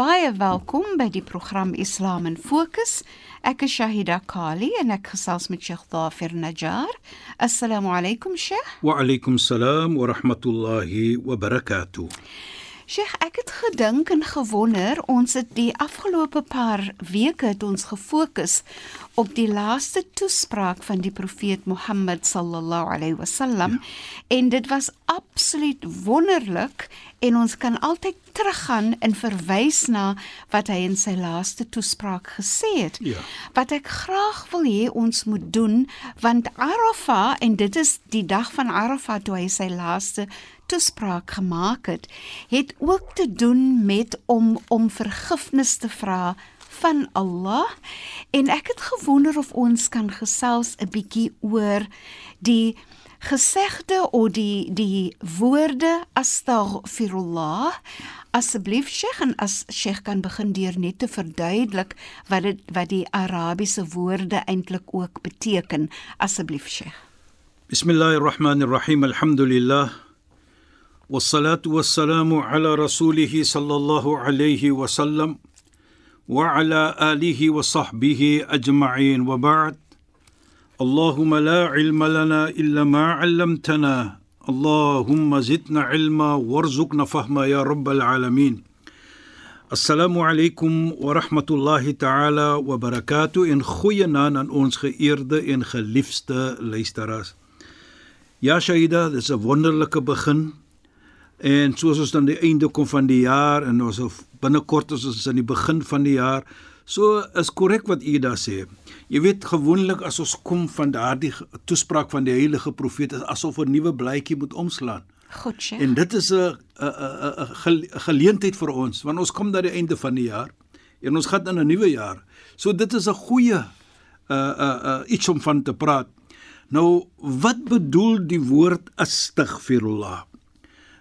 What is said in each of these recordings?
Baie welkom by die program Islam in Fokus. Ek is Shahida Kali en ek gesels met Sheikh Dafir Najjar. Assalamu alaykum Sheikh. Wa alaykum salaam wa rahmatullahi wa barakatuh. Sheikh, ek het gedink en gewonder, ons het die afgelope paar weke het ons gefokus op die laaste toespraak van die profeet Mohammed sallallahu alaihi wasallam ja. en dit was absoluut wonderlik en ons kan altyd teruggaan en verwys na wat hy in sy laaste toespraak gesê het. Ja. Wat ek graag wil hê ons moet doen want Arafah en dit is die dag van Arafah toe hy sy laaste toespraak gemaak het, het ook te doen met om om vergifnis te vra van Allah. En ek het gewonder of ons kan gesels 'n bietjie oor die gesegde of die die woorde astaghfirullah. Asseblief Sheikh en as Sheikh kan begin deur net te verduidelik wat dit wat die Arabiese woorde eintlik ook beteken. Asseblief Sheikh. Bismillahirrahmanirrahim. Alhamdulillah والصلاة والسلام على رسوله صلى الله عليه وسلم وعلى آله وصحبه أجمعين. وبعد اللهم لا علم لنا إلا ما علمتنا. اللهم زدنا علما وارزقنا فهما يا رب العالمين. السلام عليكم ورحمة الله تعالى وبركاته. in goeie naam aan ons geëerde en geliefde luisteraars Ja Shaida, dis 'n En soos ons dan die einde kom van die jaar en ons binnekort is ons aan die begin van die jaar, so is korrek wat u daar sê. Jy weet gewoonlik as ons kom van daardie toespraak van die heilige profeet is asof 'n nuwe blaadjie moet omslaan. Goed, Sheikh. En dit is 'n 'n 'n geleentheid vir ons want ons kom na die einde van die jaar en ons gaan in 'n nuwe jaar. So dit is 'n goeie uh uh uh iets om van te praat. Nou, wat bedoel die woord astaghfirullah?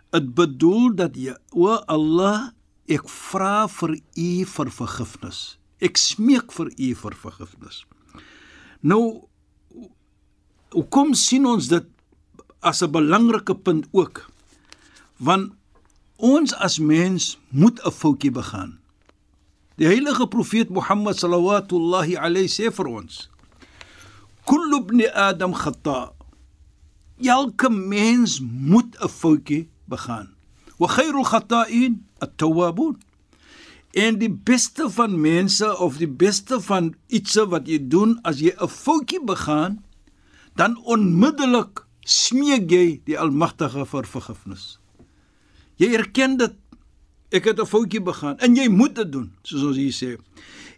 Dit bedoel dat jy o Allah, ek vra vir u vir vergifnis. Ek smeek vir u vir vergifnis. Nou hoe kom sien ons dit as 'n belangrike punt ook? Want ons as mens moet 'n foutjie begaan. Die heilige profeet Mohammed sallallahu alayhi sê vir ons: Kullu ibn Adam khata. Elke mens moet 'n foutjie begaan. Wa khairul khata'in at-tawwabun. En die beste van mense of die beste van iets wat jy doen as jy 'n foutjie begaan, dan onmiddellik smeek jy die Almagtige vir vergifnis. Jy erken dit ek het 'n foutjie begaan en jy moet dit doen, soos ons hier sê.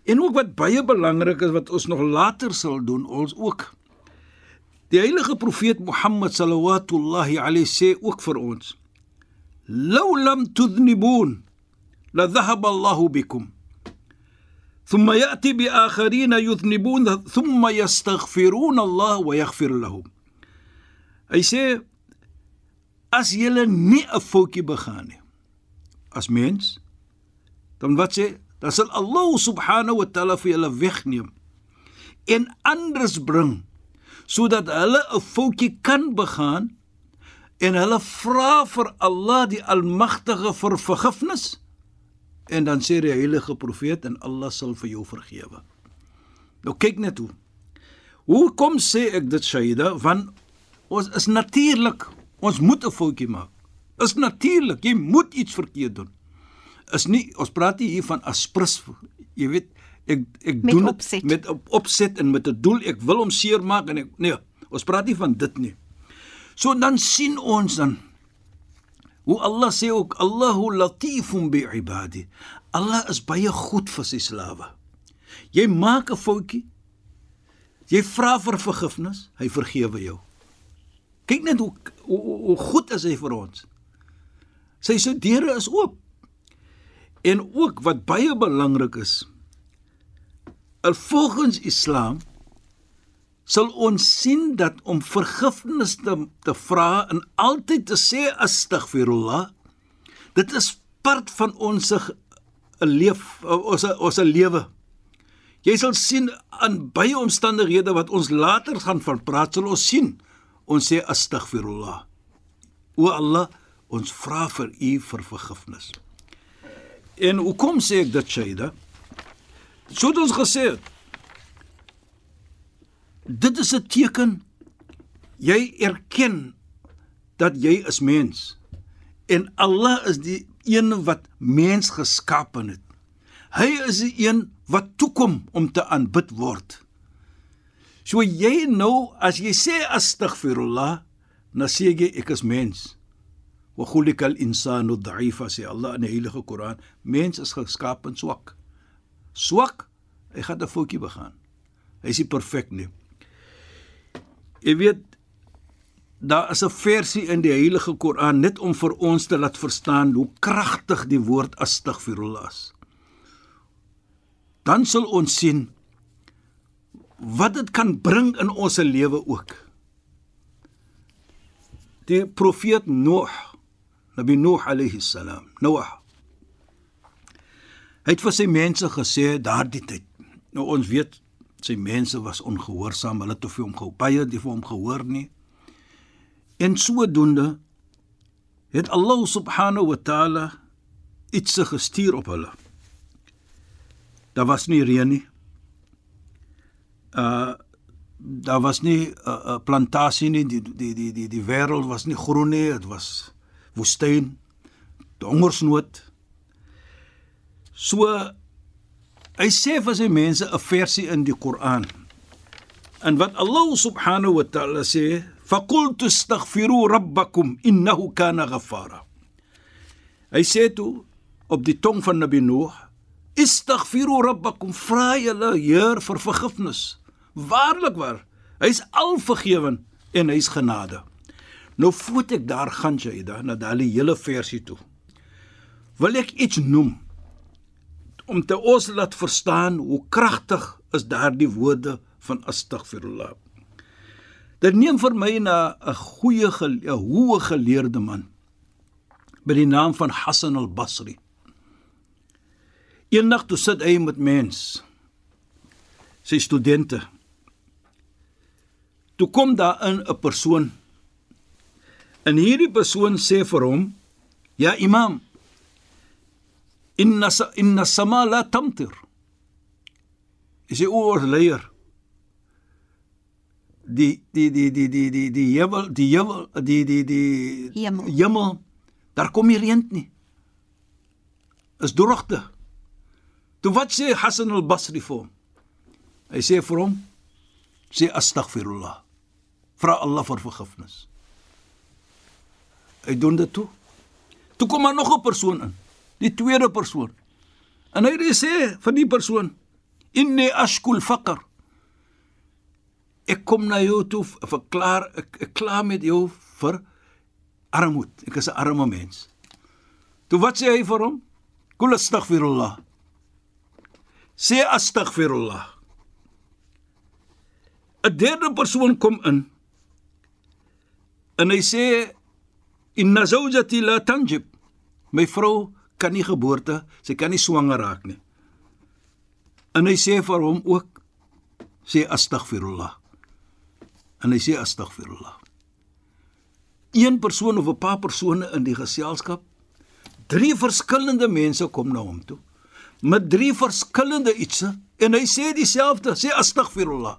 En ook wat baie belangrik is wat ons nog later sal doen, ons ook Die heilige profeet Mohammed sallallahu alayhi sê ook vir ons لو لم تذنبون لذهب الله بكم ثم ياتي باخرين يذنبون ثم يستغفرون الله ويغفر لهم hy sê as jy nie 'n foutjie begaan nie as mens dan wat sê dan sal Allah subhanahu wa ta'ala vir julle wegneem en anders bring sodat hulle 'n foutjie kan begaan en hulle vra vir Allah die Almagtige vir vergifnis en dan sê die heilige profeet en Allah sal vir jou vergewe. Nou kyk net hoe. Hoe kom sê ek dit Shaida van ons is natuurlik ons moet 'n foutjie maak. Is natuurlik, jy moet iets verkeerd doen. Is nie ons praat hier van aspris, jy weet, ek ek met doen opzet. met op, opset en met 'n doel ek wil hom seermaak en ek nee, ons praat nie van dit nie. So dan sien ons dan Hoe Allah sê ook Allahu latifun bi ibadi. Allah is baie goed vir sy slawe. Jy maak 'n foutjie. Jy vra vir vergifnis, hy vergewe jou. Kyk net hoe hoe, hoe goed is hy vir ons. Sy se deure is oop. En ook wat baie belangrik is, volgens Islam sal ons sien dat om vergifnis te, te vra en altyd te sê astaghfirullah dit is part van ons 'n leef ons ons lewe. Jy sal sien aan baie omstandighede wat ons later gaan van praat sal ons sien ons sê astaghfirullah. O Allah, ons vra vir U vir vergifnis. En hoekom sê ek dit Shaida? So het ons gesê het, dit is 'n teken jy erken dat jy is mens en Allah is die een wat mens geskaap het. Hy is die een wat toekom om te aanbid word. So jy nou as jy sê astaghfirullah, dan sê jy ek is mens. Wa khuliqal insanu dha'ifa sê Allah in die Heilige Koran, mens is geskaap en swak. Swak, hy gaan 'n foutjie begaan. Hy is nie perfek nie. Jy weet daar is 'n versie in die Heilige Koran net om vir ons te laat verstaan hoe kragtig die woord astaghfirullah is. Dan sal ons sien wat dit kan bring in ons lewe ook. Die profeet Noah, Nabi Noah alayhi salam, Noah. Hy het vir sy mense gesê daardie tyd. Nou ons weet sy mense was ongehoorsaam, hulle het te veel om gehou, baie het nie vir hom gehoor nie. En sodoende het Allah subhanahu wa taala iets gestuur op hulle. Daar was nie reën nie. Uh daar was nie 'n uh, uh, plantasie nie, die die die die die wêreld was nie groen nie, dit was woestyn, hongersnood. So Hy sê vir sy mense 'n versie in die Koran. En wat Allah subhanahu wa ta'ala sê, "Faqultu astaghfiru rabbakum innahu kana ghaffara." Hy sê toe op die tong van Nabi Nuh, "Istaghfiru rabbakum, vra julle Heer vir vergifnis." Waarlik waar, hy's alvergewend en hy's genade. Nou voet ek daar gaan Jaida na daai hele versie toe. Wil ek iets noem om te ons laat verstaan hoe kragtig is daardie woorde van astaghfirullah Dit neem vir my na 'n goeie 'n hoë geleerde man by die naam van Hassan al-Basri. Eendag toe sit hy met mens sy studente. Toe kom daar in 'n persoon en hierdie persoon sê vir hom: "Ja imam, inna inna sama la tamtir." Is hy oor leier? die die die die die die die hemel die hemel die die die hemel. hemel daar kom nie reën nie. Is droogte. Toe wat sê Hassan al-Basri vir hom? Hy sê vir hom sê astaghfirullah. Vra Allah vir vergifnis. Hy doen dit toe. Toe kom maar nog 'n persoon in die tweede persoon en hy sê van die persoon inni ashkul faqr ek kom na jou toe verklaar ek, ek klaar met jou vir armoed. Ek is 'n arme mens. Toe wat sê hy vir hom? Kul astaghfirullah. Sê astaghfirullah. 'n Derde persoon kom in en hy sê inna zawjati la tanjib. My vrou kan nie geboorte, sy kan nie swanger raak nie. En hy sê vir hom ook sê astaghfirullah en hy sê astaghfirullah. Een persoon of 'n paar persone in die geselskap, drie verskillende mense kom na hom toe met drie verskillende ietsie en hy sê dieselfde, sê astaghfirullah.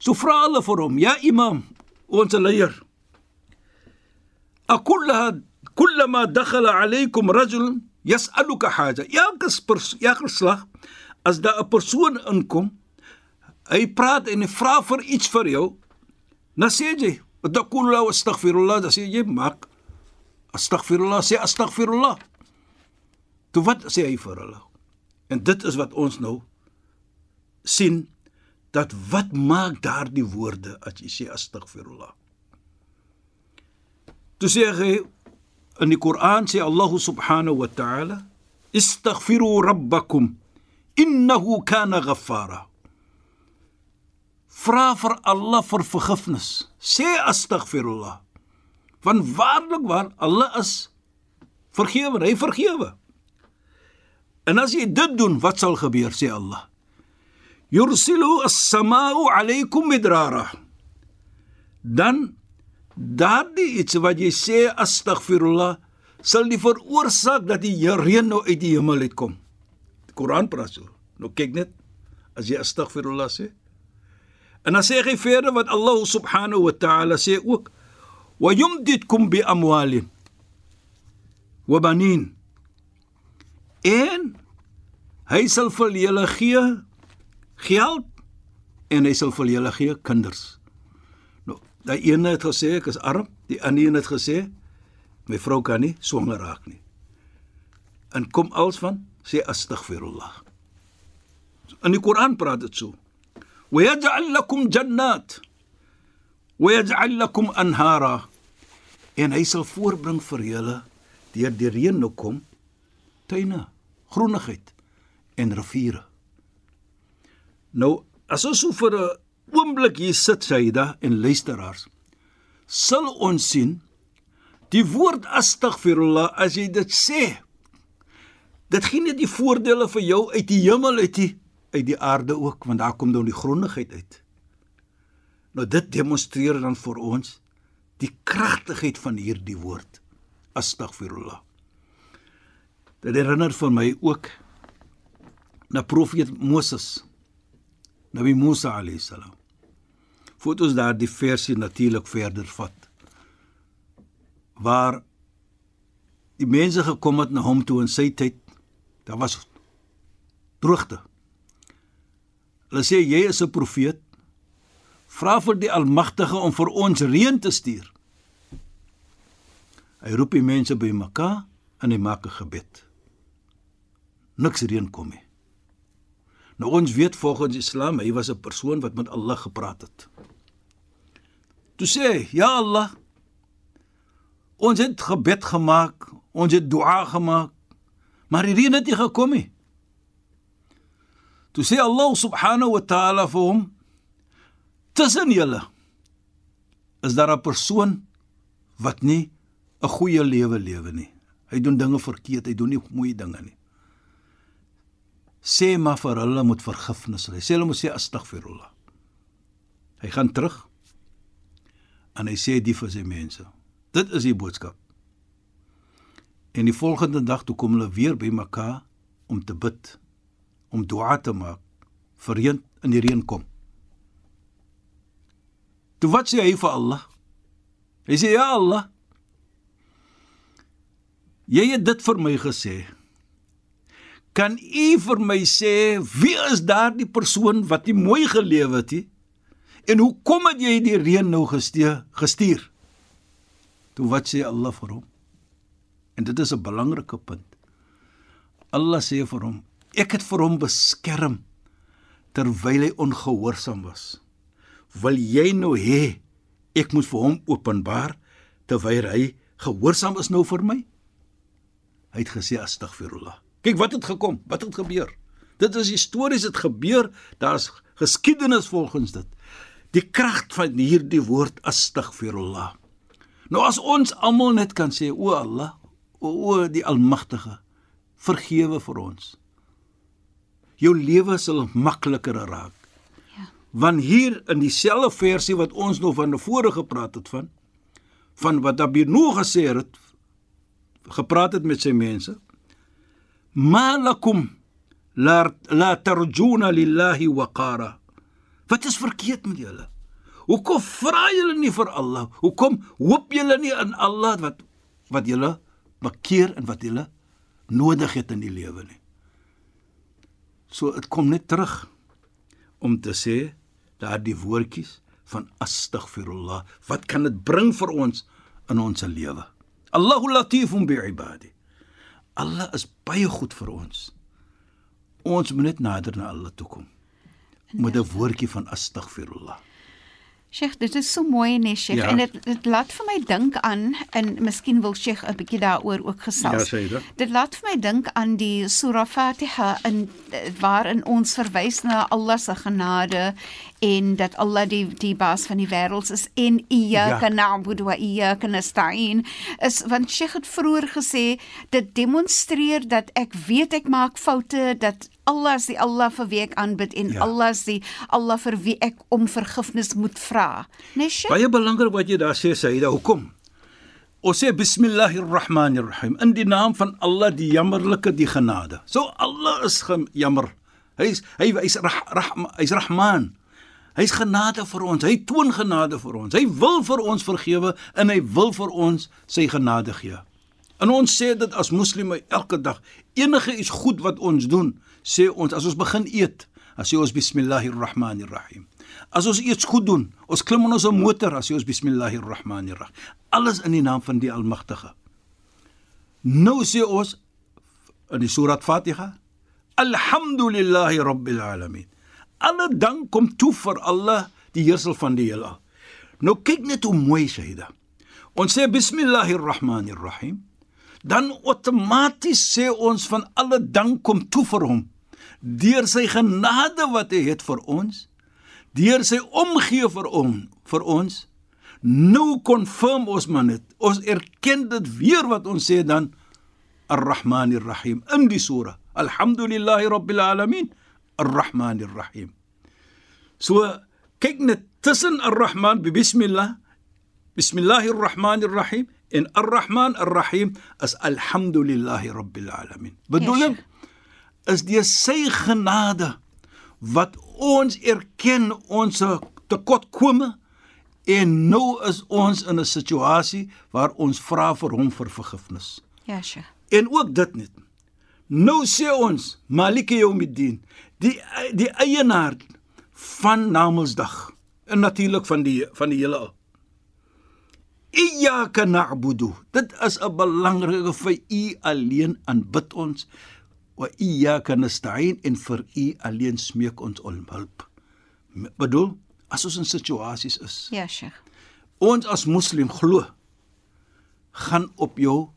So vra hulle vir hom, ja imam, ons leier. Akullaha kullama dakhala alaykum rajul yas'aluka haja. Ja, ges ja geslag as daar 'n persoon inkom hy praat en hy vra vir iets vir jou, dan sê jy, "Taqulu astaghfirullah," dan sê jy, "Maak Astaghfirullah, sê astaghfirullah. Toe wat sê hy vir hulle? En dit is wat ons nou sien dat wat maak daardie woorde as jy sê astaghfirullah? Toe sê hy in die Koran sê Allah subhanahu wa ta'ala istaghfiru rabbakum innahu kana ghaffara. Vra vir Allah vir vergifnis. Sê astaghfirullah. Want waarlik waar Allah is vergewer, hy vergewe. En as jy dit doen, wat sal gebeur sê Allah? Yursilu as-samaa'u 'alaykum midrara. Dan daardie iets wat jy sê astaghfirullah sal die veroorsaak dat die reën nou uit die hemel uitkom. Die Koran praat so. Nou kyk net as jy astaghfirullah sê. En dan sê hy verder wat Allah subhanahu wa ta'ala sê ook wa yumditkum bi amwalin wa banin en hy sal vir julle gee geld en hy sal vir julle gee kinders daai een het gesê ek is arm. Die ander een het gesê my vrou kan nie swanger raak nie. En kom als van sê astaghfirullah. In die Koran praat dit so. Wa yaj'al lakum jannat. Wa yaj'al lakum anhara. En hy sal voorbring vir julle deur die reën nou kom tuine, groenigheid en riviere. Nou as ons so vir 'n oomblik hier sit Saida en luisteraars, sal ons sien die woord astaghfirullah as jy dit sê. Dit gee net die voordele vir jou uit die hemel uit die uit die aarde ook want daar kom dan die groenigheid uit. Nou dit demonstreer dan vir ons die kragtigheid van hierdie woord astaghfirullah. Dit herinner vir my ook na profeet Moses. Nabi Musa alayhis salam. Voordat ons daar die versie natuurlik verder vat. Waar die mense gekom het na hom toe in sy tyd, daar was droogte. Hulle sê jy is 'n profeet. Vra vir die Almagtige om vir ons reën te stuur. Hy roep die mense by mekaar en hy maak 'n gebed. Niks reën kom nie. Nou ons weet volgens Islam, hy was 'n persoon wat met Allah gepraat het. Toe sê hy: "Ja Allah, ons het gebed gemaak, ons het dua gemaak, maar die reën het nie gekom nie." Toe sê Allah subhanahu wa ta'ala vir hom: "Tussen julle is daar 'n persoon wat nie 'n goeie lewe lewe nie. Hy doen dinge verkeerd, hy doen nie mooi dinge nie. Sê maar vir hulle moet vergifnis hê. Sê hulle moet sê astaghfirullah. Hy gaan terug en hy sê die vir sy mense. Dit is die boodskap. En die volgende dag toe kom hulle weer by mekaar om te bid, om dua te maak vir reën in die reën kom. Toe wat sê hy vir Allah? Hy sê ja Allah, Jy het dit vir my gesê. Kan u vir my sê wie is daardie persoon wat nie mooi gelewe het nie? En hoe kom dit jy die reën nou gestuur? gestuur? Toe wat sê Allah vir hom? En dit is 'n belangrike punt. Allah sê vir hom: Ek het vir hom beskerm terwyl hy ongehoorsaam was. Wil jy nou hê ek moet vir hom openbaar terwyl hy gehoorsaam is nou vir my? Hy het gesê astaghfirullah. Kyk wat het gekom, wat het gebeur. Dit is histories het gebeur, daar's geskiedenis volgens dit. Die krag van hierdie woord astaghfirullah. Nou as ons almal net kan sê o Allah, o, o die almagtige, vergewe vir ons. Jou lewe sal makliker raak. Ja. Want hier in dieselfde versie wat ons nou van tevore gepraat het van van wat Abir nou gesê het gepraat het met sy mense. Malakum la la tarjuna lillahi waqara. Wat is verkeerd met julle? Hoekom vra julle nie vir Allah? Hoekom hoop julle nie in Allah wat wat julle bekeer en wat julle nodig het in die lewe nie? So dit kom net terug om te sê daardie woordjies van astaghfirullah. Wat kan dit bring vir ons in ons lewe? Allahu latifun bi'ibadi. Allah is baie goed vir ons. Ons moet net nader na Allah toe kom. Met 'n woordjie van astaghfirullah. Sheikh, dit is so mooi nee Sheikh Ja. en dit dit laat vir my dink aan en miskien wil Sheikh 'n bietjie daaroor ook gesels. Ja, Sayyida. Dit laat vir my dink aan die Surah Fatiha in waarin ons verwys na Allah se genade en dat Allah die die baas van die wêreld is en iyyaka Ja. na'budu wa iyyaka nasta'in is want Sheikh het vroeër gesê dit demonstreer dat ek weet ek maak foute dat Allah is die Allah vir wie ek aanbid en Ja. Allah is die Allah vir wie ek om vergifnis moet vra. Nee, Sheikh? Baie belangrik wat jy daar sê, Sayyida. Hoekom? Ons sê bismillahirrahmanirrahim in die naam van Allah die jammerlike die genade. So Allah is jammer. Hy's hy hy's rah, rah, hy's Rahman. Hy's genade vir ons. Hy toon genade vir ons. Hy wil vir ons vergewe en hy wil vir ons sy genade gee. En ons sê dit as moslimme elke dag. Enige iets goed wat ons doen, sê ons as ons begin eet, dan sê ons bismillahirrahmanirrahim. As ons iets goed doen, ons klim in ons motor, dan sê ons bismillahirrahmanirrahim. Alles in die naam van die Almagtige. Nou sê ons in die Surat Fatiha, Alhamdulillahi Rabbil Alamin. Alle dank kom toe vir Allah, die heersel van die heelal. Nou kyk net hoe mooi Shaida. Ons sê bismillahirrahmanirrahim. Dan outomaties sê ons van alle dank kom toe vir hom deur sy genade wat hy het vir ons, deur sy omgee vir ons, vir ons. Nou confirm ons maar net. Ons erken dit weer wat ons sê dan Ar-Rahmanir Rahim in die surah. Alhamdulillahi Rabbil Alamin. Ar-Rahmanir Rahim. So kyk net tussen Ar-Rahman bi bismillah Bismillahir Rahmanir Rahim en Ar-Rahman Ar-Rahim is Alhamdulillahi Rabbil Alamin. Bedoeling is die sy genade wat ons erken ons tekortkome en nou is ons in 'n situasie waar ons vra vir hom vir vergifnis. Ja, Sheikh. En ook dit net. Nou sê ons Maliki Yawmiddin, die die eienaar van Namedsdag en natuurlik van die van die hele al. Iyyaka na'budu. Dit is 'n belangrike vir U alleen aanbid ons. Wa iyyaka nasta'in en vir U alleen smeek ons om hulp. Bedoel, as ons in situasies is, Ja, Sheikh. ons as moslim glo gaan op jou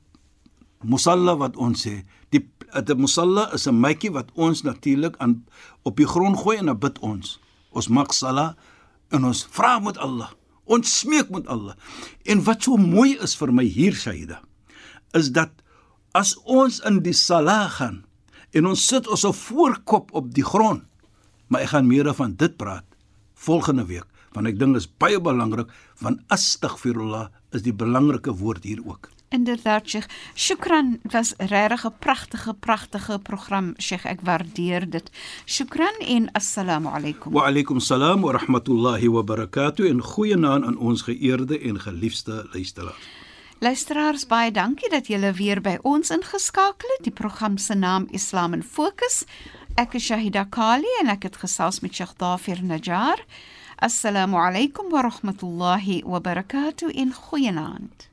musalla wat ons sê die die musalla is 'n mytjie wat ons natuurlik aan op die grond gooi en dan bid ons ons maak sala en ons vra met Allah ons smeek met Allah en wat so mooi is vir my hier Shaida is dat as ons in die sala gaan en ons sit ons voorkop op die grond maar ek gaan meer van dit praat volgende week want ek dink dit is baie belangrik want astaghfirullah is die belangrike woord hier ook. Inderdaad, Sheikh. Shukran, dit was regtig 'n pragtige pragtige program, Sheikh. Ek waardeer dit. Shukran en assalamu alaykum. Wa alaykum salaam wa rahmatullahi wa barakatuh en goeienaand aan ons geëerde en geliefde luisteraars. Luisteraars, baie dankie dat julle weer by ons ingeskakel het. Die program se naam Islam in Fokus. Ek is Shahida Kali en ek het gesels met Sheikh Dafir Najjar. Assalamu alaykum wa rahmatullahi wa barakatuh en goeienaand.